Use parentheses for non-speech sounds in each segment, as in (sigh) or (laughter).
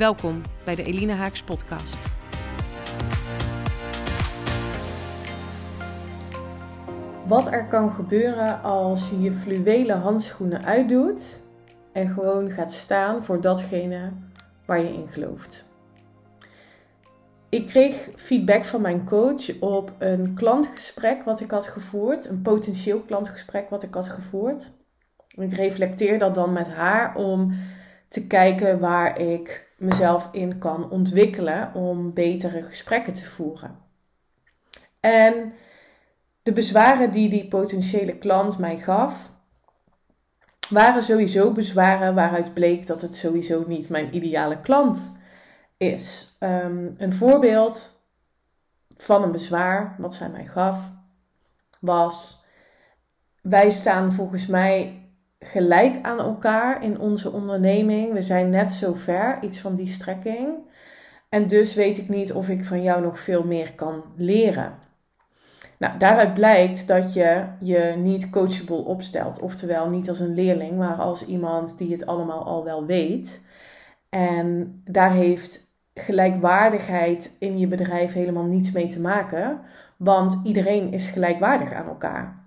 Welkom bij de Elina Haaks podcast. Wat er kan gebeuren als je je fluwelen handschoenen uitdoet en gewoon gaat staan voor datgene waar je in gelooft. Ik kreeg feedback van mijn coach op een klantgesprek wat ik had gevoerd, een potentieel klantgesprek wat ik had gevoerd. Ik reflecteer dat dan met haar om te kijken waar ik mezelf in kan ontwikkelen om betere gesprekken te voeren. En de bezwaren die die potentiële klant mij gaf, waren sowieso bezwaren waaruit bleek dat het sowieso niet mijn ideale klant is. Ehm, een voorbeeld van een bezwaar wat zij mij gaf was: wij staan volgens mij gelijk aan elkaar in onze onderneming. We zijn net zo ver, iets van die strekking. En dus weet ik niet of ik van jou nog veel meer kan leren. Nou, daaruit blijkt dat je je niet coachable opstelt. Oftewel niet als een leerling, maar als iemand die het allemaal al wel weet. En daar heeft gelijkwaardigheid in je bedrijf helemaal niets mee te maken. Want iedereen is gelijkwaardig aan elkaar.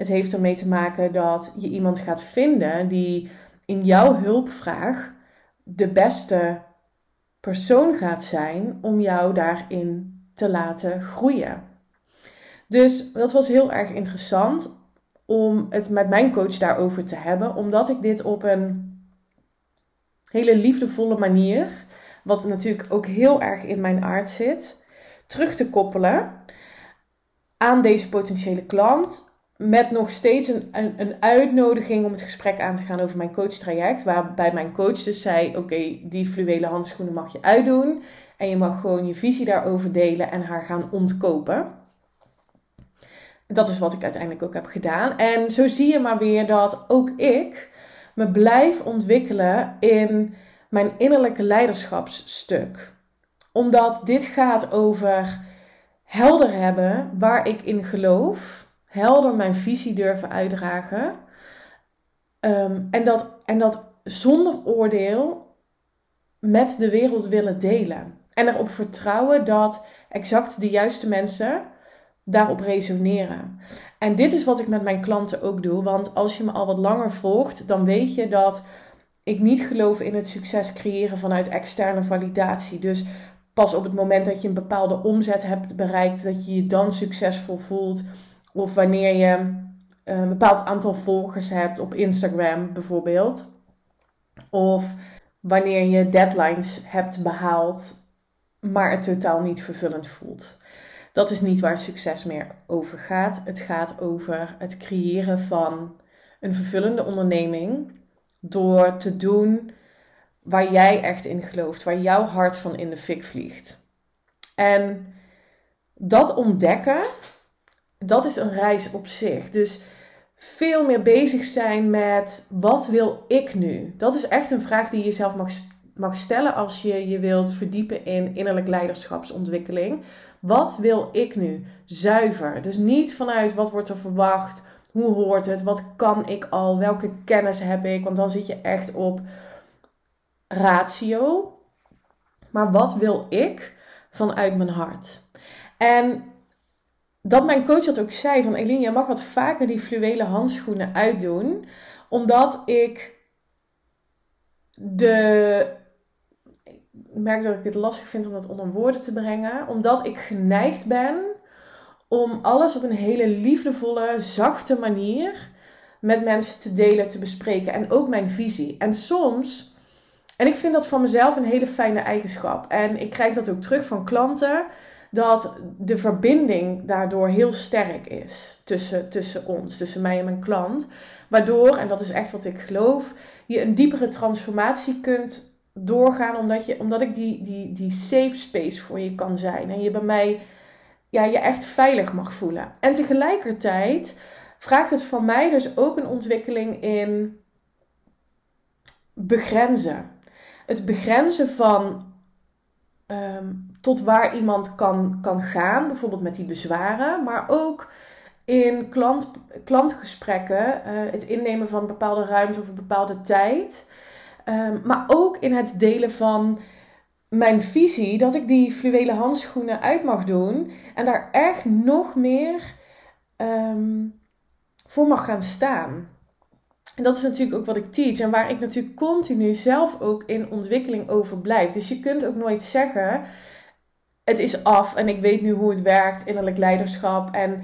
Het heeft ermee te maken dat je iemand gaat vinden die in jouw hulpvraag de beste persoon gaat zijn om jou daarin te laten groeien. Dus dat was heel erg interessant om het met mijn coach daarover te hebben, omdat ik dit op een hele liefdevolle manier, wat natuurlijk ook heel erg in mijn aard zit, terug te koppelen aan deze potentiële klant met nog steeds een, een, een, uitnodiging om het gesprek aan te gaan over mijn coachtraject. Waarbij mijn coach dus zei: Oké, die fluwelen handschoenen mag je uitdoen. En je mag gewoon je visie daarover delen en haar gaan ontkopen. Dat is wat ik uiteindelijk ook heb gedaan. En zo zie je maar weer dat ook ik me blijf ontwikkelen in mijn innerlijke leiderschapsstuk. Omdat dit gaat over helder hebben waar ik in geloof helder mijn visie durven uitdragen. Ehm, en, dat, en dat zonder oordeel met de wereld willen delen. En erop vertrouwen dat exact de juiste mensen daarop resoneren. En dit is wat ik met mijn klanten ook doe. Want als je me al wat langer volgt, dan weet je dat ik niet geloof in het succes creëren vanuit externe validatie. Dus pas op het moment dat je een bepaalde omzet hebt bereikt, dat je je dan succesvol voelt of wanneer je eh, een bepaald aantal volgers hebt op Instagram bijvoorbeeld. Of wanneer je deadlines hebt behaald, maar het totaal niet vervullend voelt. Dat is niet waar succes meer over gaat. Het gaat over het creëren van een vervullende onderneming door te doen waar jij echt in gelooft, waar jouw hart van in de fik vliegt. En dat ontdekken, dat is een reis op zich. Dus veel meer bezig zijn met wat wil ik nu? Dat is echt een vraag die je jezelf mag, mag stellen als je je wilt verdiepen in innerlijk leiderschapsontwikkeling. Wat wil ik nu? Zuiver. Dus niet vanuit wat wordt er verwacht, hoe hoort het, wat kan ik al, welke kennis heb ik, want dan zit je echt op ratio. Maar wat wil ik vanuit mijn hart? En dat mijn coach dat ook zei: van Eline, je mag wat vaker die fluwelen handschoenen uitdoen, omdat ik de. Ik merk dat ik het lastig vind om dat onder woorden te brengen, omdat ik geneigd ben om alles op een hele liefdevolle, zachte manier met mensen te delen, te bespreken en ook mijn visie. En soms, en ik vind dat van mezelf een hele fijne eigenschap, en ik krijg dat ook terug van klanten dat de verbinding daardoor heel sterk is tussen, tussen ons, tussen mij en mijn klant. Waardoor, en dat is echt wat ik geloof, je een diepere transformatie kunt doorgaan omdat, je, omdat ik die, die, die safe space voor je kan zijn. En je bij mij ja, je echt veilig mag voelen. En tegelijkertijd vraagt het van mij dus ook een ontwikkeling in begrenzen. Het begrenzen van Ehm, tot waar iemand kan, kan gaan, bijvoorbeeld met die bezwaren, maar ook in klant, klantgesprekken, uh, het innemen van bepaalde ruimte of een bepaalde tijd, ehm, maar ook in het delen van mijn visie, dat ik die fluwelen handschoenen uit mag doen en daar echt nog meer ehm, voor mag gaan staan. En dat is natuurlijk ook wat ik teach en waar ik natuurlijk continu zelf ook in ontwikkeling over blijf. Dus je kunt ook nooit zeggen: het is af en ik weet nu hoe het werkt, innerlijk leiderschap. En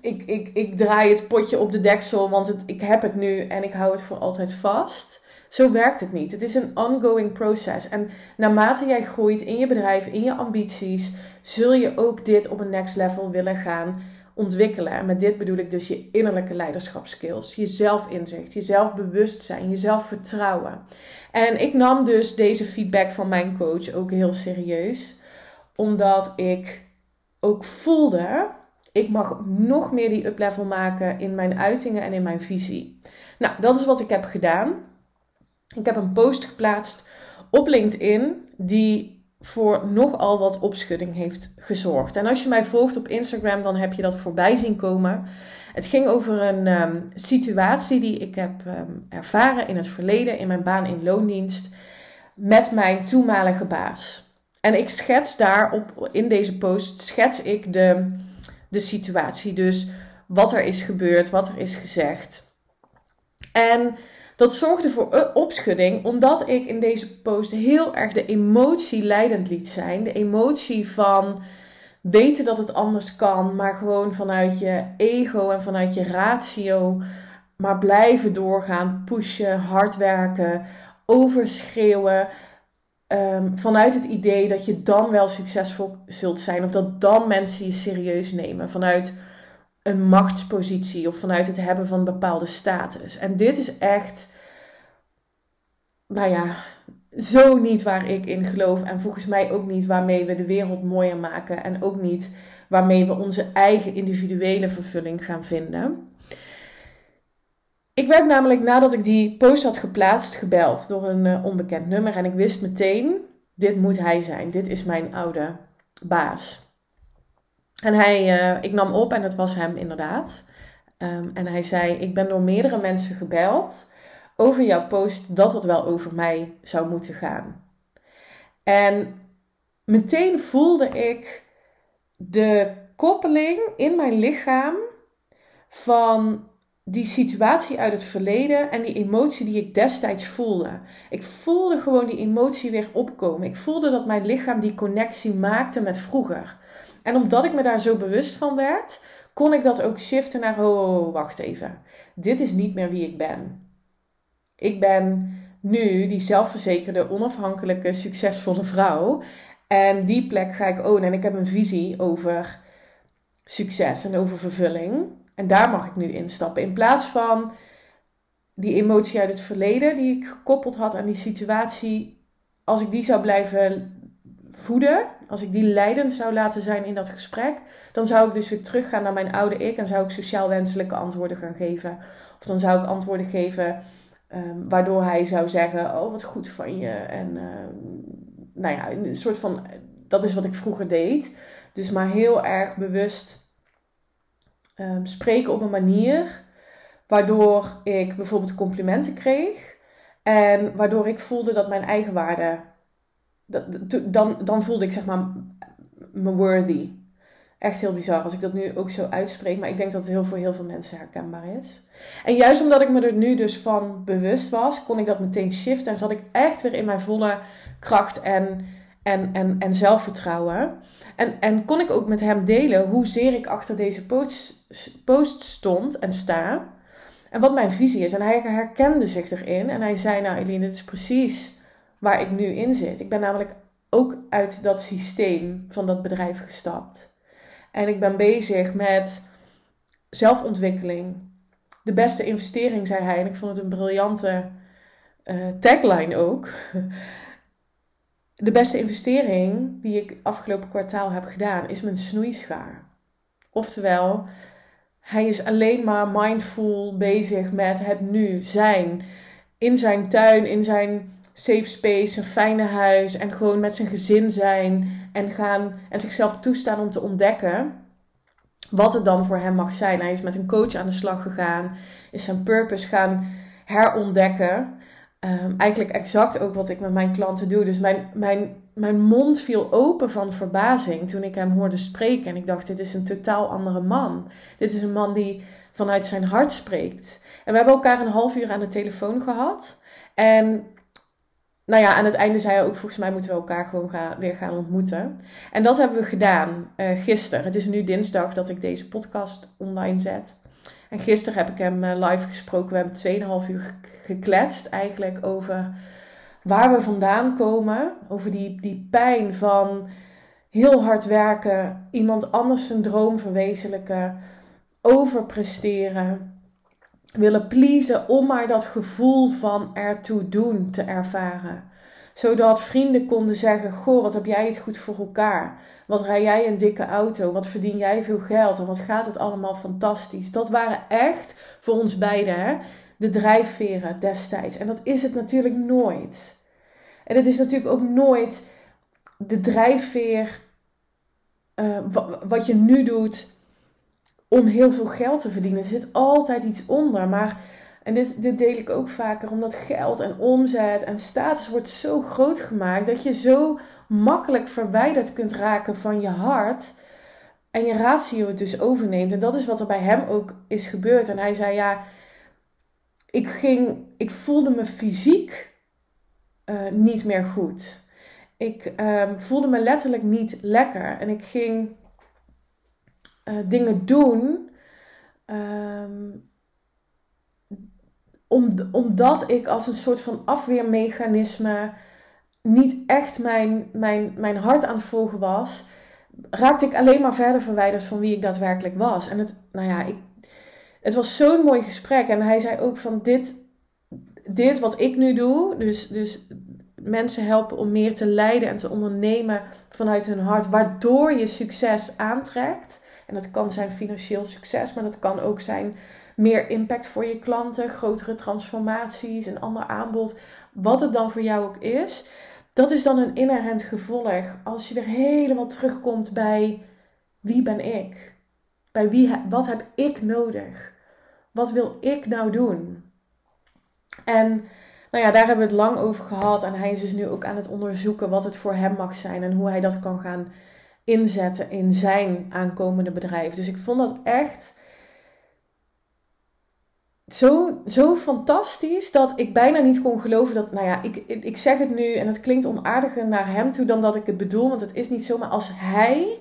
ik, ik, ik draai het potje op de deksel, want het, ik heb het nu en ik hou het voor altijd vast. Zo werkt het niet. Het is een ongoing proces. En naarmate jij groeit in je bedrijf, in je ambities, zul je ook dit op een next level willen gaan ontwikkelen. En met dit bedoel ik dus je innerlijke leiderschapskills, je zelfinzicht, je zelfbewustzijn, je zelfvertrouwen. En ik nam dus deze feedback van mijn coach ook heel serieus, omdat ik ook voelde, ik mag nog meer die uplevel maken in mijn uitingen en in mijn visie. Nou, dat is wat ik heb gedaan. Ik heb een post geplaatst op LinkedIn die voor nogal wat opschudding heeft gezorgd. En als je mij volgt op Instagram, dan heb je dat voorbij zien komen. Het ging over een ehm, situatie die ik heb ehm, ervaren in het verleden in mijn baan in loondienst met mijn toenmalige baas. En ik schets daarop, in deze post, schets ik de, de situatie. Dus wat er is gebeurd, wat er is gezegd. En dat zorgde voor opschudding, omdat ik in deze post heel erg de emotie leidend liet zijn. De emotie van weten dat het anders kan, maar gewoon vanuit je ego en vanuit je ratio, maar blijven doorgaan, pushen, hard werken, overschreeuwen. Um, vanuit het idee dat je dan wel succesvol zult zijn, of dat dan mensen je serieus nemen. Vanuit een machtspositie of vanuit het hebben van bepaalde status. En dit is echt, nou ja, zo niet waar ik in geloof. En volgens mij ook niet waarmee we de wereld mooier maken. En ook niet waarmee we onze eigen individuele vervulling gaan vinden. Ik werd namelijk nadat ik die post had geplaatst gebeld door een uh, onbekend nummer. En ik wist meteen, dit moet hij zijn. Dit is mijn oude baas. En hij, uh, ik nam op en het was hem inderdaad. Um, en hij zei: Ik ben door meerdere mensen gebeld over jouw post dat het wel over mij zou moeten gaan. En meteen voelde ik de koppeling in mijn lichaam van die situatie uit het verleden en die emotie die ik destijds voelde. Ik voelde gewoon die emotie weer opkomen. Ik voelde dat mijn lichaam die connectie maakte met vroeger. En omdat ik me daar zo bewust van werd, kon ik dat ook shiften naar, oh, wacht even. Dit is niet meer wie ik ben. Ik ben nu die zelfverzekerde, onafhankelijke, succesvolle vrouw. En die plek ga ik ownen. En ik heb een visie over succes en over vervulling. En daar mag ik nu instappen. In plaats van die emotie uit het verleden die ik gekoppeld had aan die situatie. Als ik die zou blijven voeden, als ik die leidend zou laten zijn in dat gesprek, dan zou ik dus weer teruggaan naar mijn oude ik en zou ik sociaal wenselijke antwoorden gaan geven. Of dan zou ik antwoorden geven um, waardoor hij zou zeggen: Oh, wat goed van je. En um, nou ja, een soort van, dat is wat ik vroeger deed. Dus maar heel erg bewust um, spreken op een manier waardoor ik bijvoorbeeld complimenten kreeg. En waardoor ik voelde dat mijn eigen waarde dan, dan voelde ik zeg maar me worthy. Echt heel bizar als ik dat nu ook zo uitspreek. Maar ik denk dat het heel voor heel veel mensen herkenbaar is. En juist omdat ik me er nu dus van bewust was, kon ik dat meteen shiften. En zat ik echt weer in mijn volle kracht en, en, en, en zelfvertrouwen. En, en kon ik ook met hem delen hoezeer ik achter deze post, post stond en sta. En wat mijn visie is. En hij herkende zich erin. En hij zei, nou Eline, dit is precies waar ik nu in zit. Ik ben namelijk ook uit dat systeem van dat bedrijf gestapt. En ik ben bezig met zelfontwikkeling. De beste investering, zei hij. En ik vond het een briljante uh, tagline ook. (laughs) De beste investering die ik het afgelopen kwartaal heb gedaan is mijn snoeischaar. Oftewel, hij is alleen maar mindful bezig met het nu zijn. In zijn tuin, in zijn safe space, een fijne huis en gewoon met zijn gezin zijn en gaan en zichzelf toestaan om te ontdekken wat het dan voor hem mag zijn. Hij is met een coach aan de slag gegaan, is zijn purpose gaan herontdekken. Um, eigenlijk exact ook wat ik met mijn klanten doe. Dus mijn, mijn, mijn mond viel open van verbazing toen ik hem hoorde spreken. En ik dacht, dit is een totaal andere man. Dit is een man die vanuit zijn hart spreekt. En we hebben elkaar een half uur aan de telefoon gehad. En nou ja, aan het einde zei hij ook, volgens mij moeten we elkaar gewoon gaan, weer gaan ontmoeten. En dat hebben we gedaan uh, gisteren. Het is nu dinsdag dat ik deze podcast online zet. En gisteren heb ik hem uh, live gesproken. We hebben 2,5 uur gekletst eigenlijk over waar we vandaan komen. Over die, die pijn van heel hard werken, iemand anders zijn droom verwezenlijken, overpresteren willen pleasen om maar dat gevoel van ertoe doen te ervaren. Zodat vrienden konden zeggen: Goh, wat heb jij het goed voor elkaar? Wat rij jij een dikke auto? Wat verdien jij veel geld? En wat gaat het allemaal fantastisch? Dat waren echt voor ons beiden hè, de drijfveren destijds. En dat is het natuurlijk nooit. En het is natuurlijk ook nooit de drijfveer uh, wat je nu doet om heel veel geld te verdienen. Er zit altijd iets onder. Maar, en dit, dit deel ik ook vaker, omdat geld en omzet en status wordt zo groot gemaakt dat je zo makkelijk verwijderd kunt raken van je hart. En je ratio het dus overneemt. En dat is wat er bij hem ook is gebeurd. En hij zei: Ja, ik, ging, ik voelde me fysiek uh, niet meer goed. Ik um, voelde me letterlijk niet lekker. En ik ging uh, dingen doen. Om, omdat ik als een soort van afweermechanisme niet echt mijn, mijn, mijn hart aan het volgen was, raakte ik alleen maar verder verwijderd van wie ik daadwerkelijk was. En het, nou ja, ik, het was zo'n mooi gesprek. En hij zei ook van dit, dit wat ik nu doe, dus, dus mensen helpen om meer te leiden en te ondernemen vanuit hun hart, waardoor je succes aantrekt. En dat kan zijn financieel succes, maar dat kan ook zijn meer impact voor je klanten, grotere transformaties, een ander aanbod. Wat het dan voor jou ook is. Dat is dan een inherent gevolg als je weer helemaal terugkomt bij wie ben ik? Bij wie, wat heb ik nodig? Wat wil ik nou doen? En nou ja, daar hebben we het lang over gehad. En hij is dus nu ook aan het onderzoeken wat het voor hem mag zijn en hoe hij dat kan gaan inzetten in zijn aankomende bedrijf. Dus ik vond dat echt zo, zo fantastisch dat ik bijna niet kon geloven dat, nou ja, ik, ik zeg het nu en het klinkt onaardiger naar hem toe dan dat ik het bedoel, want het is niet zomaar als hij,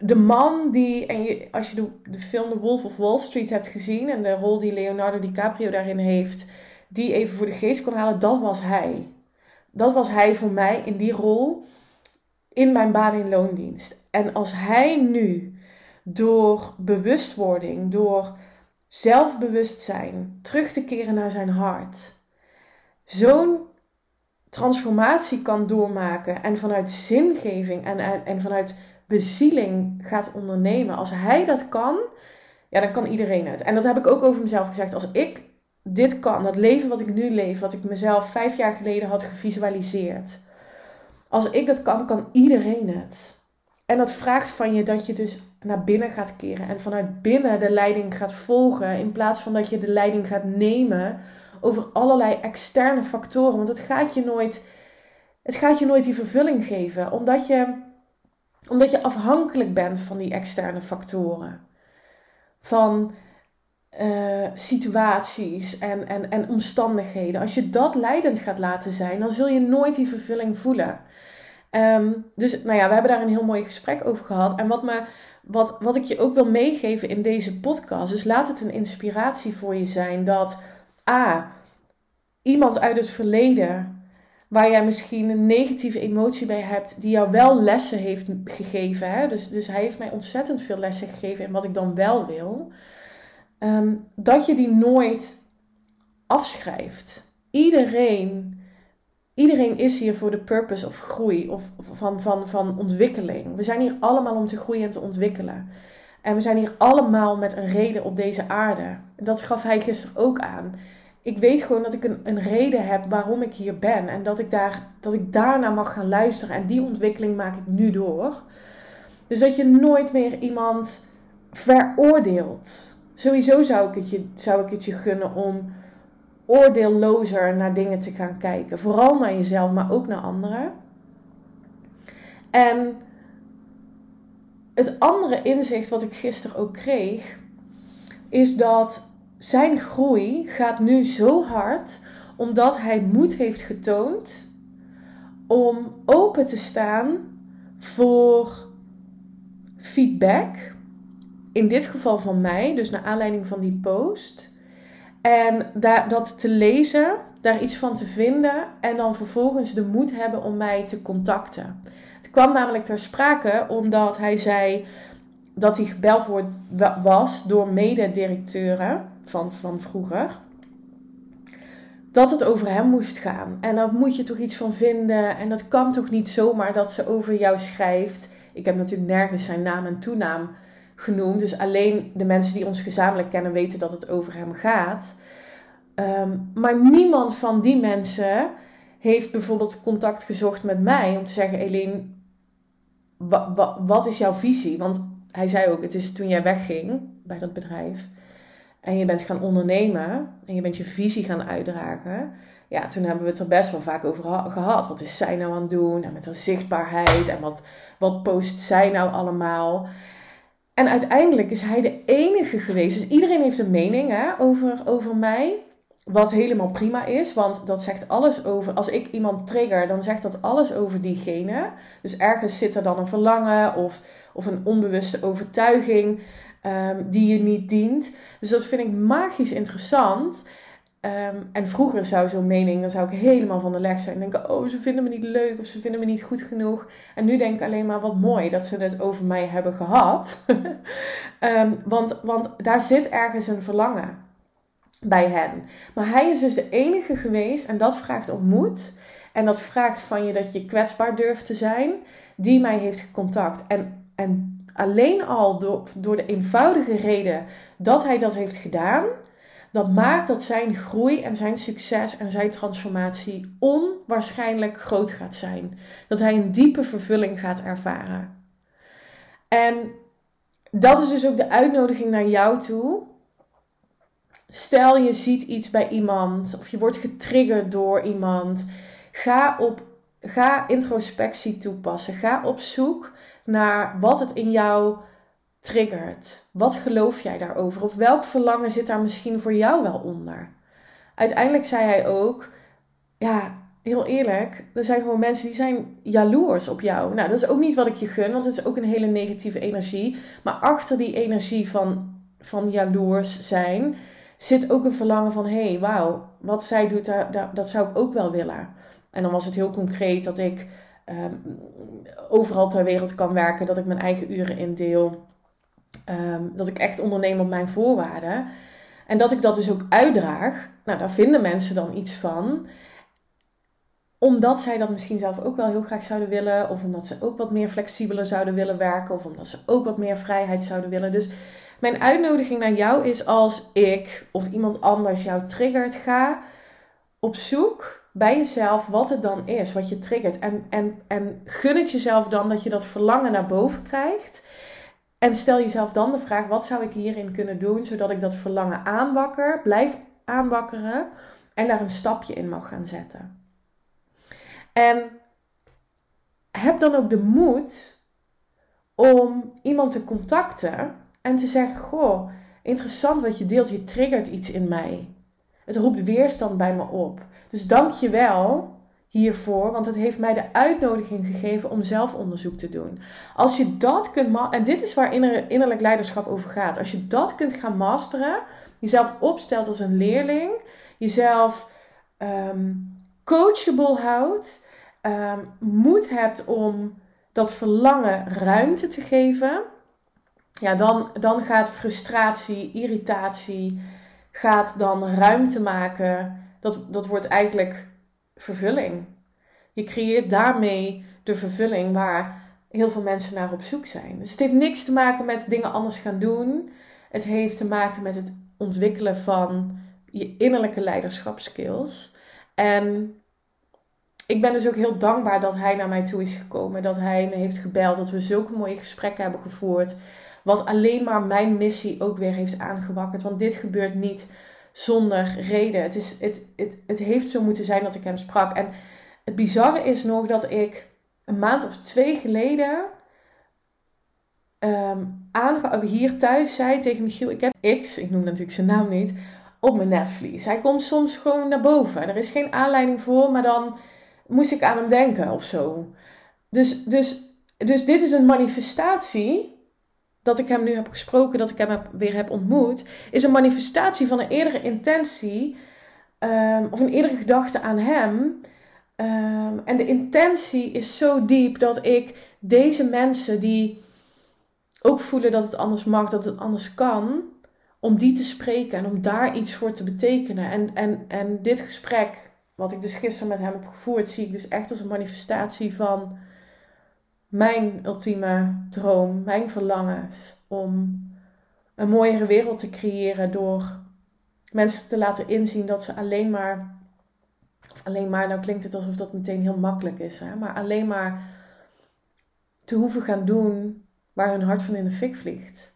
de man die, en je, als je de, de film The Wolf of Wall Street hebt gezien en de rol die Leonardo DiCaprio daarin heeft, die even voor de geest kon halen, dat was hij. Dat was hij voor mij in die rol in mijn baan in loondienst. En als hij nu door bewustwording, door zelfbewustzijn terug te keren naar zijn hart, zo'n transformatie kan doormaken en vanuit zingeving en, en, en vanuit bezieling gaat ondernemen, als hij dat kan, ja, dan kan iedereen het. En dat heb ik ook over mezelf gezegd. Als ik dit kan, dat leven wat ik nu leef, wat ik mezelf vijf jaar geleden had gevisualiseerd als ik dat kan, kan iedereen het. En dat vraagt van je dat je dus naar binnen gaat keren en vanuit binnen de leiding gaat volgen in plaats van dat je de leiding gaat nemen over allerlei externe factoren. Want het gaat je nooit, het gaat je nooit die vervulling geven, omdat je, omdat je afhankelijk bent van die externe factoren. Van uh, situaties en, en, en omstandigheden. Als je dat leidend gaat laten zijn, dan zul je nooit die vervulling voelen. Um, dus nou ja, we hebben daar een heel mooi gesprek over gehad. En wat, me, wat, wat ik je ook wil meegeven in deze podcast, dus laat het een inspiratie voor je zijn dat A, iemand uit het verleden waar jij misschien een negatieve emotie bij hebt, die jou wel lessen heeft gegeven. Hè? Dus, dus hij heeft mij ontzettend veel lessen gegeven in wat ik dan wel wil. Um, dat je die nooit afschrijft. iedereen, iedereen is hier voor de purpose of groei of, of van, van, van ontwikkeling. We zijn hier allemaal om te groeien en te ontwikkelen. En we zijn hier allemaal met een reden op deze aarde. Dat gaf hij gisteren ook aan. Ik weet gewoon dat ik een, een reden heb waarom ik hier ben. En dat ik, daar, dat ik daarna mag gaan luisteren. En die ontwikkeling maak ik nu door. Dus dat je nooit meer iemand veroordeelt. Sowieso zou ik het je, zou ik het je gunnen om oordeellozer naar dingen te gaan kijken. Vooral naar jezelf, maar ook naar anderen. En het andere inzicht wat ik gisteren ook kreeg, is dat zijn groei gaat nu zo hard omdat hij moed heeft getoond om open te staan voor feedback. In dit geval van mij, dus naar aanleiding van die post. En daar, dat te lezen, daar iets van te vinden en dan vervolgens de moed hebben om mij te contacten. Het kwam namelijk ter sprake omdat hij zei dat hij gebeld wordt, was door mededirecteuren van, van vroeger. Dat het over hem moest gaan. En dan moet je toch iets van vinden. En dat kan toch niet zomaar dat ze over jou schrijft. Ik heb natuurlijk nergens zijn naam en toenaam genoemd. Dus alleen de mensen die ons gezamenlijk kennen weten dat het over hem gaat. Ehm, maar niemand van die mensen heeft bijvoorbeeld contact gezocht met mij om te zeggen: Eline, wat is jouw visie? Want hij zei ook: Het is toen jij wegging bij dat bedrijf en je bent gaan ondernemen en je bent je visie gaan uitdragen. Ja, toen hebben we het er best wel vaak over gehad. Wat is zij nou aan het doen? En met haar zichtbaarheid. En wat, wat post zij nou allemaal? En uiteindelijk is hij de enige geweest. Dus iedereen heeft een mening hè, over, over mij. Wat helemaal prima is, want dat zegt alles over. Als ik iemand trigger, dan zegt dat alles over diegene. Dus ergens zit er dan een verlangen of, of een onbewuste overtuiging um, die je niet dient. Dus dat vind ik magisch interessant. Um, en vroeger zou zo'n mening, dan zou ik helemaal van de leg zijn. En denken, oh, ze vinden me niet leuk of ze vinden me niet goed genoeg. En nu denk ik alleen maar, wat mooi dat ze het over mij hebben gehad. um, (laughs) want, want daar zit ergens een verlangen bij hen. Maar hij is dus de enige geweest en dat vraagt om moed. En dat vraagt van je dat je kwetsbaar durft te zijn. Die mij heeft gecontact. En, en alleen al door, door de eenvoudige reden dat hij dat heeft gedaan. Dat maakt dat zijn groei en zijn succes en zijn transformatie onwaarschijnlijk groot gaat zijn. Dat hij een diepe vervulling gaat ervaren. En dat is dus ook de uitnodiging naar jou toe Stel je ziet iets bij iemand of je wordt getriggerd door iemand. Ga, op, ga introspectie toepassen. Ga op zoek naar wat het in jou triggert. Wat geloof jij daarover? Of welk verlangen zit daar misschien voor jou wel onder? Uiteindelijk zei hij ook: Ja, heel eerlijk, er zijn gewoon mensen die zijn jaloers op jou. Nou, dat is ook niet wat ik je gun, want het is ook een hele negatieve energie. Maar achter die energie van, van jaloers zijn zit ook een verlangen van: hé, hey, wauw, wat zij doet, dat, dat zou ik ook wel willen. En dan was het heel concreet dat ik ehm, overal ter wereld kan werken, dat ik mijn eigen uren indeel, um, dat ik echt onderneem op mijn voorwaarden. En dat ik dat dus ook uitdraag. Nou, daar vinden mensen dan iets van omdat zij dat misschien zelf ook wel heel graag zouden willen. Of omdat ze ook wat meer flexibeler zouden willen werken. Of omdat ze ook wat meer vrijheid zouden willen. Dus mijn uitnodiging naar jou is als ik of iemand anders jou triggert, ga op zoek bij jezelf wat het dan is, wat je triggert. En, en, en gun het jezelf dan dat je dat verlangen naar boven krijgt. En stel jezelf dan de vraag: wat zou ik hierin kunnen doen zodat ik dat verlangen aanwakker, blijf aanwakkeren en daar een stapje in mag gaan zetten? En heb dan ook de moed om iemand te contacten en te zeggen: Goh, interessant wat je deelt, je triggert iets in mij. Het roept weerstand bij me op. Dus dank je wel hiervoor, want het heeft mij de uitnodiging gegeven om zelf onderzoek te doen. Als je dat kunt, en dit is waar innerlijk leiderschap over gaat. Als je dat kunt gaan masteren, jezelf opstelt als een leerling, jezelf um, coachable houdt, um, moed hebt om dat verlangen ruimte te geven ja, dan, dan gaat frustratie, irritatie, gaat dan ruimte maken dat, dat wordt eigenlijk vervulling. Je creëert daarmee de vervulling waar heel veel mensen naar op zoek zijn. Dus het heeft niks te maken met dingen anders gaan doen. Het heeft te maken met het ontwikkelen van je innerlijke leiderschapskills. En ik ben dus ook heel dankbaar dat hij naar mij toe is gekomen. Dat hij me heeft gebeld. Dat we zulke mooie gesprekken hebben gevoerd. Wat alleen maar mijn missie ook weer heeft aangewakkerd. Want dit gebeurt niet zonder reden. Het, is, het, het, het heeft zo moeten zijn dat ik hem sprak. En het bizarre is nog dat ik een maand of twee geleden um, hier thuis zei tegen Michiel: Ik heb X, ik noem natuurlijk zijn naam niet, op mijn netvlies. Hij komt soms gewoon naar boven. Er is geen aanleiding voor, maar dan moest ik aan hem denken of zo. Dus, dus, dus dit is een manifestatie dat ik hem nu heb gesproken, dat ik hem weer heb ontmoet, is een manifestatie van een eerdere intentie um, of een eerdere gedachte aan hem. Um, en de intentie is zo diep dat ik deze mensen die ook voelen dat het anders mag, dat het anders kan, om die te spreken en om daar iets voor te betekenen. En, en, en dit gesprek, wat ik dus gisteren met hem heb gevoerd, zie ik dus echt als een manifestatie van mijn ultieme droom, mijn verlangens om een mooiere wereld te creëren door mensen te laten inzien dat ze alleen maar, alleen maar, nou klinkt het alsof dat meteen heel makkelijk is, hè, maar alleen maar te hoeven gaan doen waar hun hart van in de fik vliegt.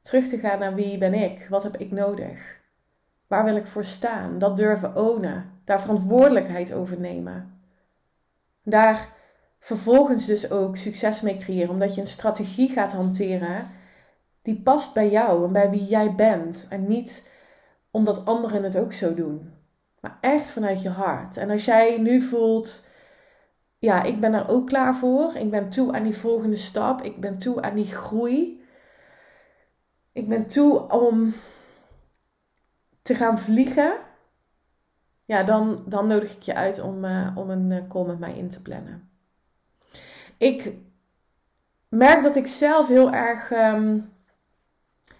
Terug te gaan naar wie ben ik, wat heb ik nodig, waar wil ik voor staan, dat durven ownen, daar verantwoordelijkheid over nemen. Daar vervolgens dus ook succes mee creëren. Omdat je een strategie gaat hanteren die past bij jou en bij wie jij bent. En niet omdat anderen het ook zo doen. Maar echt vanuit je hart. En als jij nu voelt, ja, ik ben er ook klaar voor. Ik ben toe aan die volgende stap. Ik ben toe aan die groei. Ik ben toe om te gaan vliegen. Ja, dan, dan nodig ik je uit om, uh, om een uh, call met mij in te plannen ik merk dat ik zelf heel erg um,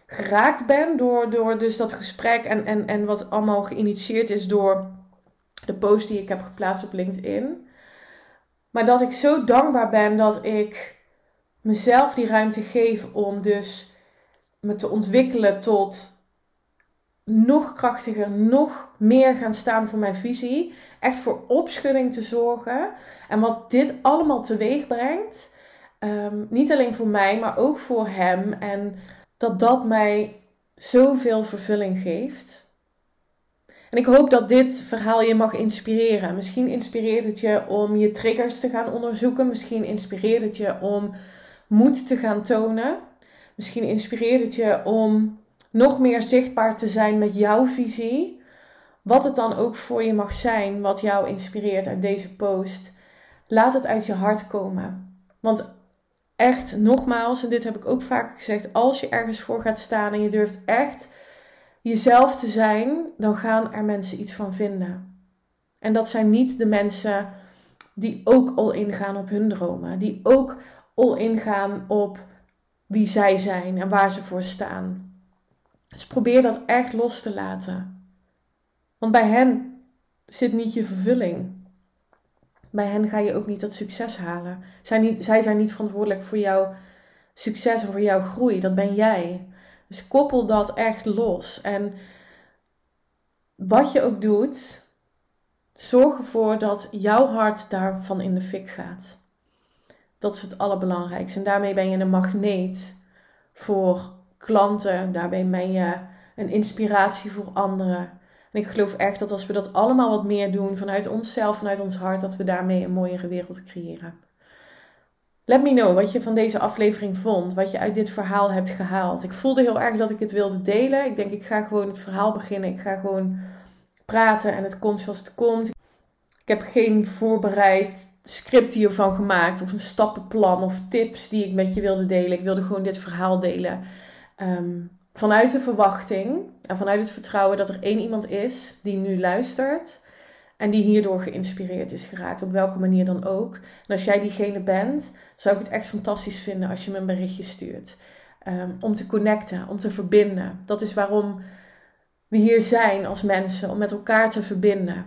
geraakt ben door, door dus dat gesprek en, en, en wat allemaal geïnitieerd is door de post die ik heb geplaatst op LinkedIn. Maar dat ik zo dankbaar ben dat ik mezelf die ruimte geef om dus me te ontwikkelen tot nog krachtiger, nog meer gaan staan voor mijn visie. Echt voor opschudding te zorgen. En wat dit allemaal teweeg brengt. Ehm, niet alleen voor mij, maar ook voor hem. En dat dat mij zoveel vervulling geeft. En ik hoop dat dit verhaal je mag inspireren. Misschien inspireert het je om je triggers te gaan onderzoeken. Misschien inspireert het je om moed te gaan tonen. Misschien inspireert het je om nog meer zichtbaar te zijn met jouw visie. Wat het dan ook voor je mag zijn, wat jou inspireert uit deze post. Laat het uit je hart komen. Want echt, nogmaals, en dit heb ik ook vaker gezegd, als je ergens voor gaat staan en je durft echt jezelf te zijn, dan gaan er mensen iets van vinden. En dat zijn niet de mensen die ook al ingaan op hun dromen, die ook al ingaan op wie zij zijn en waar ze voor staan. Dus probeer dat echt los te laten. Want bij hen zit niet je vervulling. Bij hen ga je ook niet dat succes halen. Zij, niet, zij zijn niet verantwoordelijk voor jouw succes of voor jouw groei. Dat ben jij. Dus koppel dat echt los. En wat je ook doet, zorg ervoor dat jouw hart daarvan in de fik gaat. Dat is het allerbelangrijkste. En daarmee ben je een magneet voor klanten. Daarbij ben je een inspiratie voor anderen. En ik geloof echt dat als we dat allemaal wat meer doen vanuit onszelf, vanuit ons hart, dat we daarmee een mooiere wereld creëren. Let me know wat je van deze aflevering vond, wat je uit dit verhaal hebt gehaald. Ik voelde heel erg dat ik het wilde delen. Ik denk, ik ga gewoon het verhaal beginnen. Ik ga gewoon praten en het komt zoals het komt. Ik heb geen voorbereid script hiervan gemaakt of een stappenplan of tips die ik met je wilde delen. Ik wilde gewoon dit verhaal delen. Ehm, vanuit de verwachting en vanuit het vertrouwen dat er één iemand is die nu luistert en die hierdoor geïnspireerd is geraakt, op welke manier dan ook. En als jij diegene bent, zou ik het echt fantastisch vinden als je me een berichtje stuurt. Ehm, om te connecten, om te verbinden. Dat is waarom we hier zijn als mensen om met elkaar te verbinden.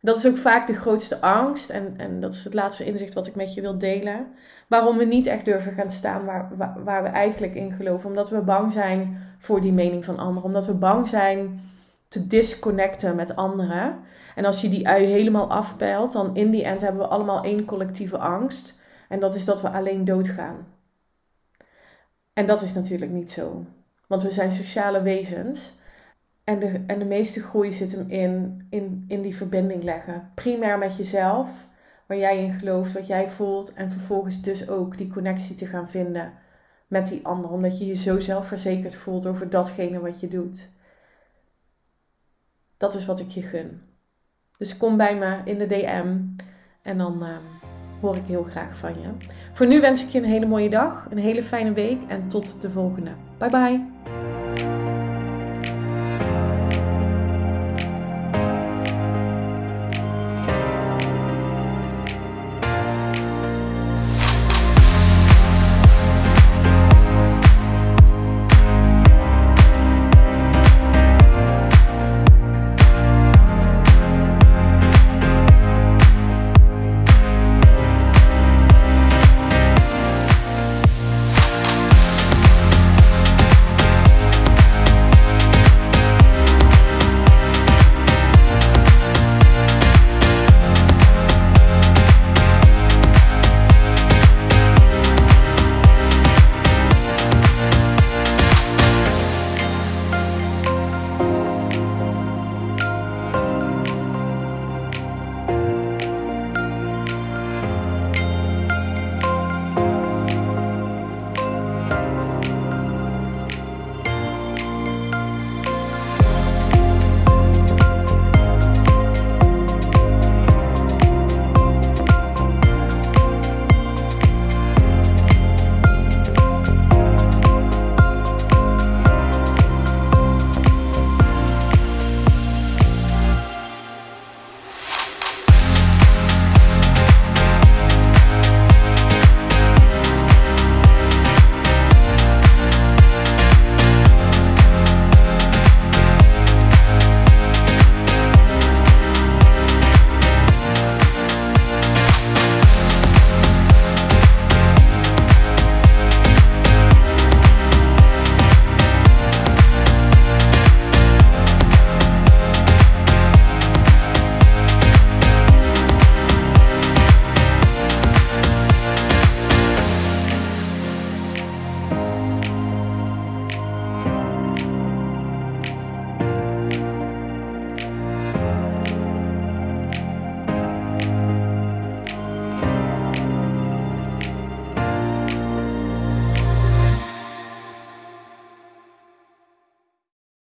Dat is ook vaak de grootste angst, en, en dat is het laatste inzicht wat ik met je wil delen. Waarom we niet echt durven gaan staan waar, waar, we eigenlijk in geloven. Omdat we bang zijn voor die mening van anderen. Omdat we bang zijn te disconnecten met anderen. En als je die ui helemaal afpeilt, dan in die end hebben we allemaal één collectieve angst. En dat is dat we alleen doodgaan. En dat is natuurlijk niet zo. Want we zijn sociale wezens. En de, en de meeste groei zit hem in, in, in die verbinding leggen. Primair met jezelf, waar jij in gelooft, wat jij voelt. En vervolgens dus ook die connectie te gaan vinden met die ander. Omdat je je zo zelfverzekerd voelt over datgene wat je doet. Dat is wat ik je gun. Dus kom bij me in de DM en dan uh, hoor ik heel graag van je. Voor nu wens ik je een hele mooie dag, een hele fijne week en tot de volgende. Bye bye.